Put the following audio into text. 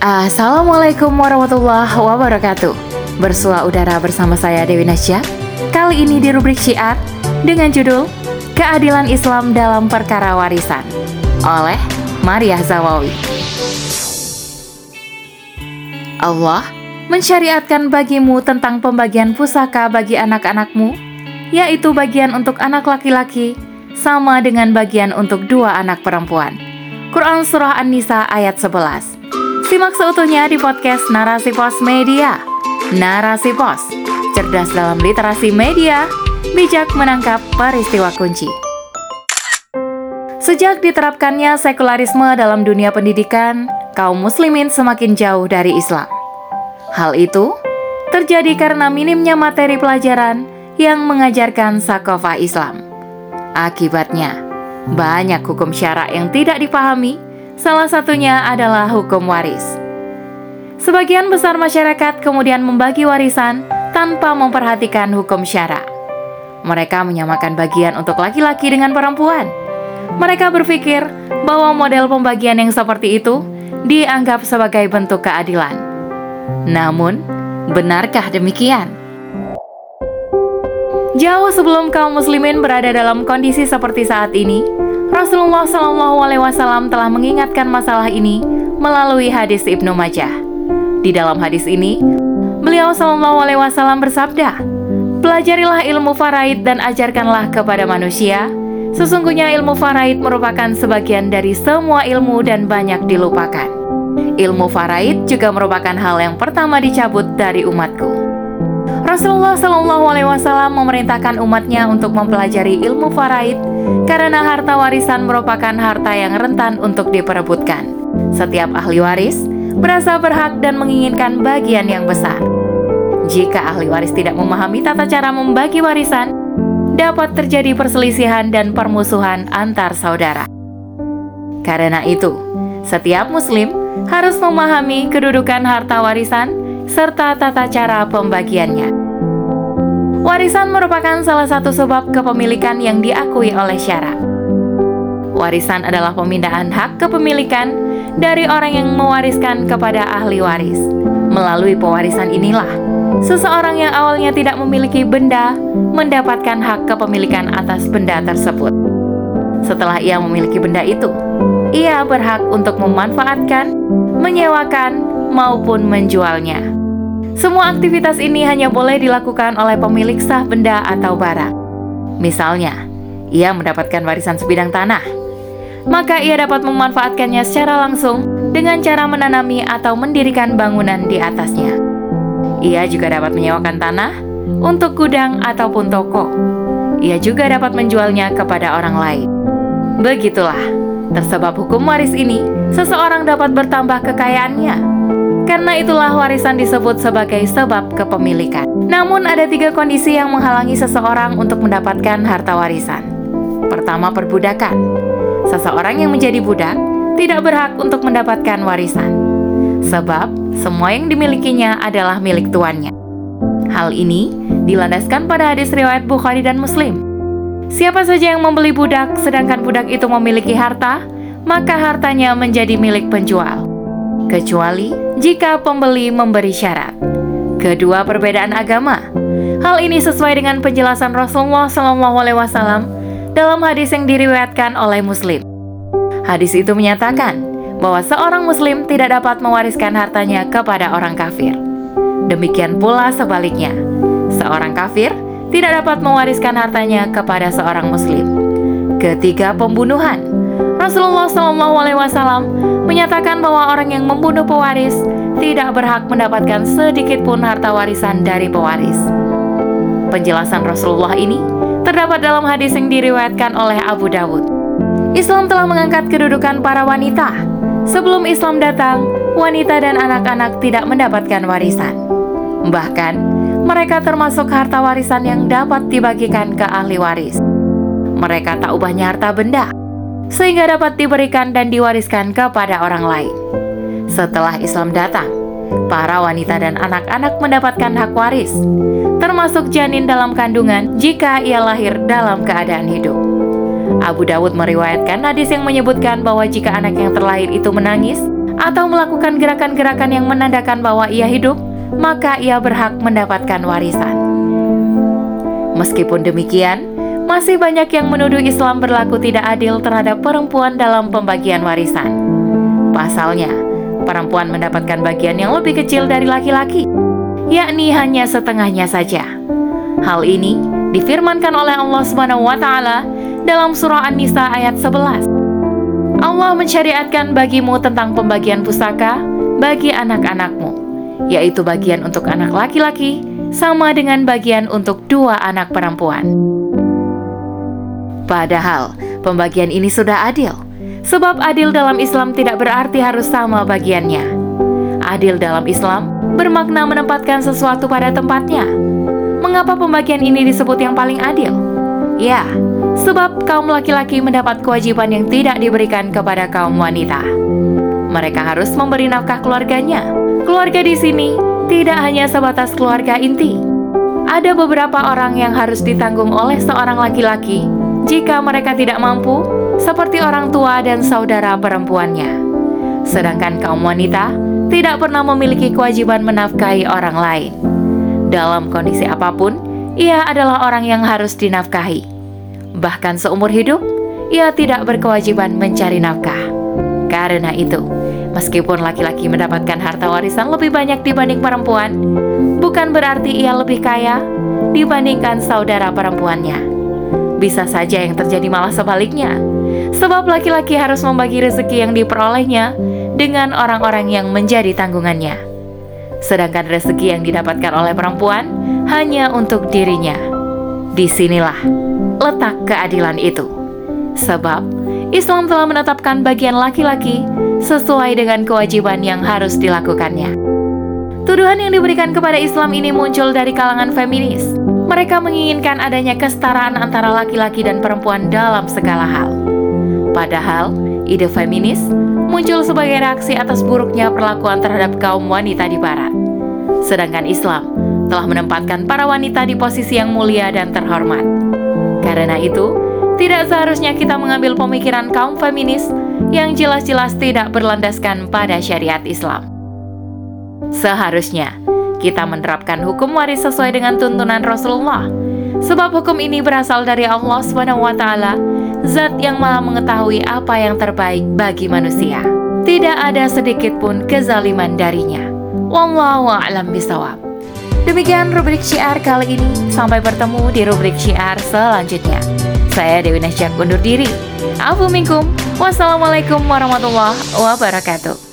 Assalamualaikum warahmatullahi wabarakatuh. Bersua udara bersama saya Dewi Nasya. Kali ini di rubrik syiar Dengan judul Keadilan Islam dalam Perkara Warisan Oleh Maria Zawawi. Allah mensyariatkan bagimu tentang pembagian pusaka bagi anak-anakmu Yaitu bagian untuk anak laki-laki Sama dengan bagian untuk dua anak perempuan. Quran Surah An-Nisa ayat 11 Simak seutuhnya di podcast Narasi Pos Media. Narasi Pos, cerdas dalam literasi media, bijak menangkap peristiwa kunci. Sejak diterapkannya sekularisme dalam dunia pendidikan, kaum muslimin semakin jauh dari Islam. Hal itu terjadi karena minimnya materi pelajaran yang mengajarkan sakofah Islam. Akibatnya, banyak hukum syarak yang tidak dipahami Salah satunya adalah hukum waris. Sebagian besar masyarakat kemudian membagi warisan tanpa memperhatikan hukum syara. Mereka menyamakan bagian untuk laki-laki dengan perempuan. Mereka berpikir bahwa model pembagian yang seperti itu dianggap sebagai bentuk keadilan. Namun, benarkah demikian? Jauh sebelum kaum muslimin berada dalam kondisi seperti saat ini, Rasulullah Shallallahu Alaihi Wasallam telah mengingatkan masalah ini melalui hadis Ibnu Majah. Di dalam hadis ini, beliau Shallallahu Alaihi Wasallam bersabda, "Pelajarilah ilmu faraid dan ajarkanlah kepada manusia. Sesungguhnya ilmu faraid merupakan sebagian dari semua ilmu dan banyak dilupakan. Ilmu faraid juga merupakan hal yang pertama dicabut dari umatku." Rasulullah Shallallahu Alaihi Wasallam memerintahkan umatnya untuk mempelajari ilmu faraid karena harta warisan merupakan harta yang rentan untuk diperebutkan. Setiap ahli waris merasa berhak dan menginginkan bagian yang besar. Jika ahli waris tidak memahami tata cara membagi warisan, dapat terjadi perselisihan dan permusuhan antar saudara. Karena itu, setiap Muslim harus memahami kedudukan harta warisan serta tata cara pembagiannya. Warisan merupakan salah satu sebab kepemilikan yang diakui oleh syarak. Warisan adalah pemindahan hak kepemilikan dari orang yang mewariskan kepada ahli waris. Melalui pewarisan inilah, seseorang yang awalnya tidak memiliki benda mendapatkan hak kepemilikan atas benda tersebut. Setelah ia memiliki benda itu, ia berhak untuk memanfaatkan, menyewakan, maupun menjualnya. Semua aktivitas ini hanya boleh dilakukan oleh pemilik sah benda atau barang. Misalnya, ia mendapatkan warisan sebidang tanah, maka ia dapat memanfaatkannya secara langsung dengan cara menanami atau mendirikan bangunan di atasnya. Ia juga dapat menyewakan tanah untuk gudang ataupun toko. Ia juga dapat menjualnya kepada orang lain. Begitulah, tersebab hukum waris ini, seseorang dapat bertambah kekayaannya karena itulah warisan disebut sebagai sebab kepemilikan. Namun ada tiga kondisi yang menghalangi seseorang untuk mendapatkan harta warisan. Pertama, perbudakan. Seseorang yang menjadi budak tidak berhak untuk mendapatkan warisan. Sebab semua yang dimilikinya adalah milik tuannya. Hal ini dilandaskan pada hadis riwayat Bukhari dan Muslim. Siapa saja yang membeli budak sedangkan budak itu memiliki harta, maka hartanya menjadi milik penjual kecuali jika pembeli memberi syarat. Kedua, perbedaan agama. Hal ini sesuai dengan penjelasan Rasulullah SAW dalam hadis yang diriwayatkan oleh Muslim. Hadis itu menyatakan bahwa seorang Muslim tidak dapat mewariskan hartanya kepada orang kafir. Demikian pula sebaliknya, seorang kafir tidak dapat mewariskan hartanya kepada seorang Muslim. Ketiga, pembunuhan. Rasulullah SAW menyatakan bahwa orang yang membunuh pewaris tidak berhak mendapatkan sedikit pun harta warisan dari pewaris. Penjelasan Rasulullah ini terdapat dalam hadis yang diriwayatkan oleh Abu Dawud. Islam telah mengangkat kedudukan para wanita. Sebelum Islam datang, wanita dan anak-anak tidak mendapatkan warisan. Bahkan, mereka termasuk harta warisan yang dapat dibagikan ke ahli waris. Mereka tak ubahnya harta benda, sehingga dapat diberikan dan diwariskan kepada orang lain. Setelah Islam datang, para wanita dan anak-anak mendapatkan hak waris, termasuk janin dalam kandungan jika ia lahir dalam keadaan hidup. Abu Dawud meriwayatkan hadis yang menyebutkan bahwa jika anak yang terlahir itu menangis atau melakukan gerakan-gerakan yang menandakan bahwa ia hidup, maka ia berhak mendapatkan warisan. Meskipun demikian, masih banyak yang menuduh Islam berlaku tidak adil terhadap perempuan dalam pembagian warisan. Pasalnya, perempuan mendapatkan bagian yang lebih kecil dari laki-laki, yakni hanya setengahnya saja. Hal ini difirmankan oleh Allah Subhanahu wa taala dalam surah An-Nisa ayat 11. Allah mensyariatkan bagimu tentang pembagian pusaka bagi anak-anakmu, yaitu bagian untuk anak laki-laki sama dengan bagian untuk dua anak perempuan. Padahal, pembagian ini sudah adil, sebab adil dalam Islam tidak berarti harus sama bagiannya. Adil dalam Islam bermakna menempatkan sesuatu pada tempatnya. Mengapa pembagian ini disebut yang paling adil? Ya, sebab kaum laki-laki mendapat kewajiban yang tidak diberikan kepada kaum wanita. Mereka harus memberi nafkah keluarganya. Keluarga di sini tidak hanya sebatas keluarga inti. Ada beberapa orang yang harus ditanggung oleh seorang laki-laki jika mereka tidak mampu, seperti orang tua dan saudara perempuannya. Sedangkan kaum wanita tidak pernah memiliki kewajiban menafkahi orang lain. Dalam kondisi apa pun, ia adalah orang yang harus dinafkahi. Bahkan seumur hidup, ia tidak berkewajiban mencari nafkah. Karena itu, meskipun laki-laki mendapatkan harta warisan lebih banyak dibanding perempuan, bukan berarti ia lebih kaya dibandingkan saudara perempuannya. Bisa saja yang terjadi malah sebaliknya, sebab laki-laki harus membagi rezeki yang diperolehnya dengan orang-orang yang menjadi tanggungannya. Sedangkan rezeki yang didapatkan oleh perempuan hanya untuk dirinya. Di sinilah letak keadilan itu. Sebab Islam telah menetapkan bagian laki-laki sesuai dengan kewajiban yang harus dilakukannya. Tuduhan yang diberikan kepada Islam ini muncul dari kalangan feminis. Mereka menginginkan adanya kesetaraan antara laki-laki dan perempuan dalam segala hal. Padahal, ide feminis muncul sebagai reaksi atas buruknya perlakuan terhadap kaum wanita di Barat. Sedangkan Islam telah menempatkan para wanita di posisi yang mulia dan terhormat. Karena itu, tidak seharusnya kita mengambil pemikiran kaum feminis yang jelas-jelas tidak berlandaskan pada syariat Islam. Seharusnya kita menerapkan hukum waris sesuai dengan tuntunan Rasulullah, sebab hukum ini berasal dari Allah SWT, Zat yang Maha Mengetahui apa yang terbaik bagi manusia. Tidak ada sedikit pun kezaliman darinya. Wallahu a'lam bisawab. Demikian rubrik syiar kali ini. Sampai bertemu di rubrik syiar selanjutnya. Saya Dewi Nasjak undur diri. Afu minkum. Wassalamualaikum warahmatullahi wabarakatuh.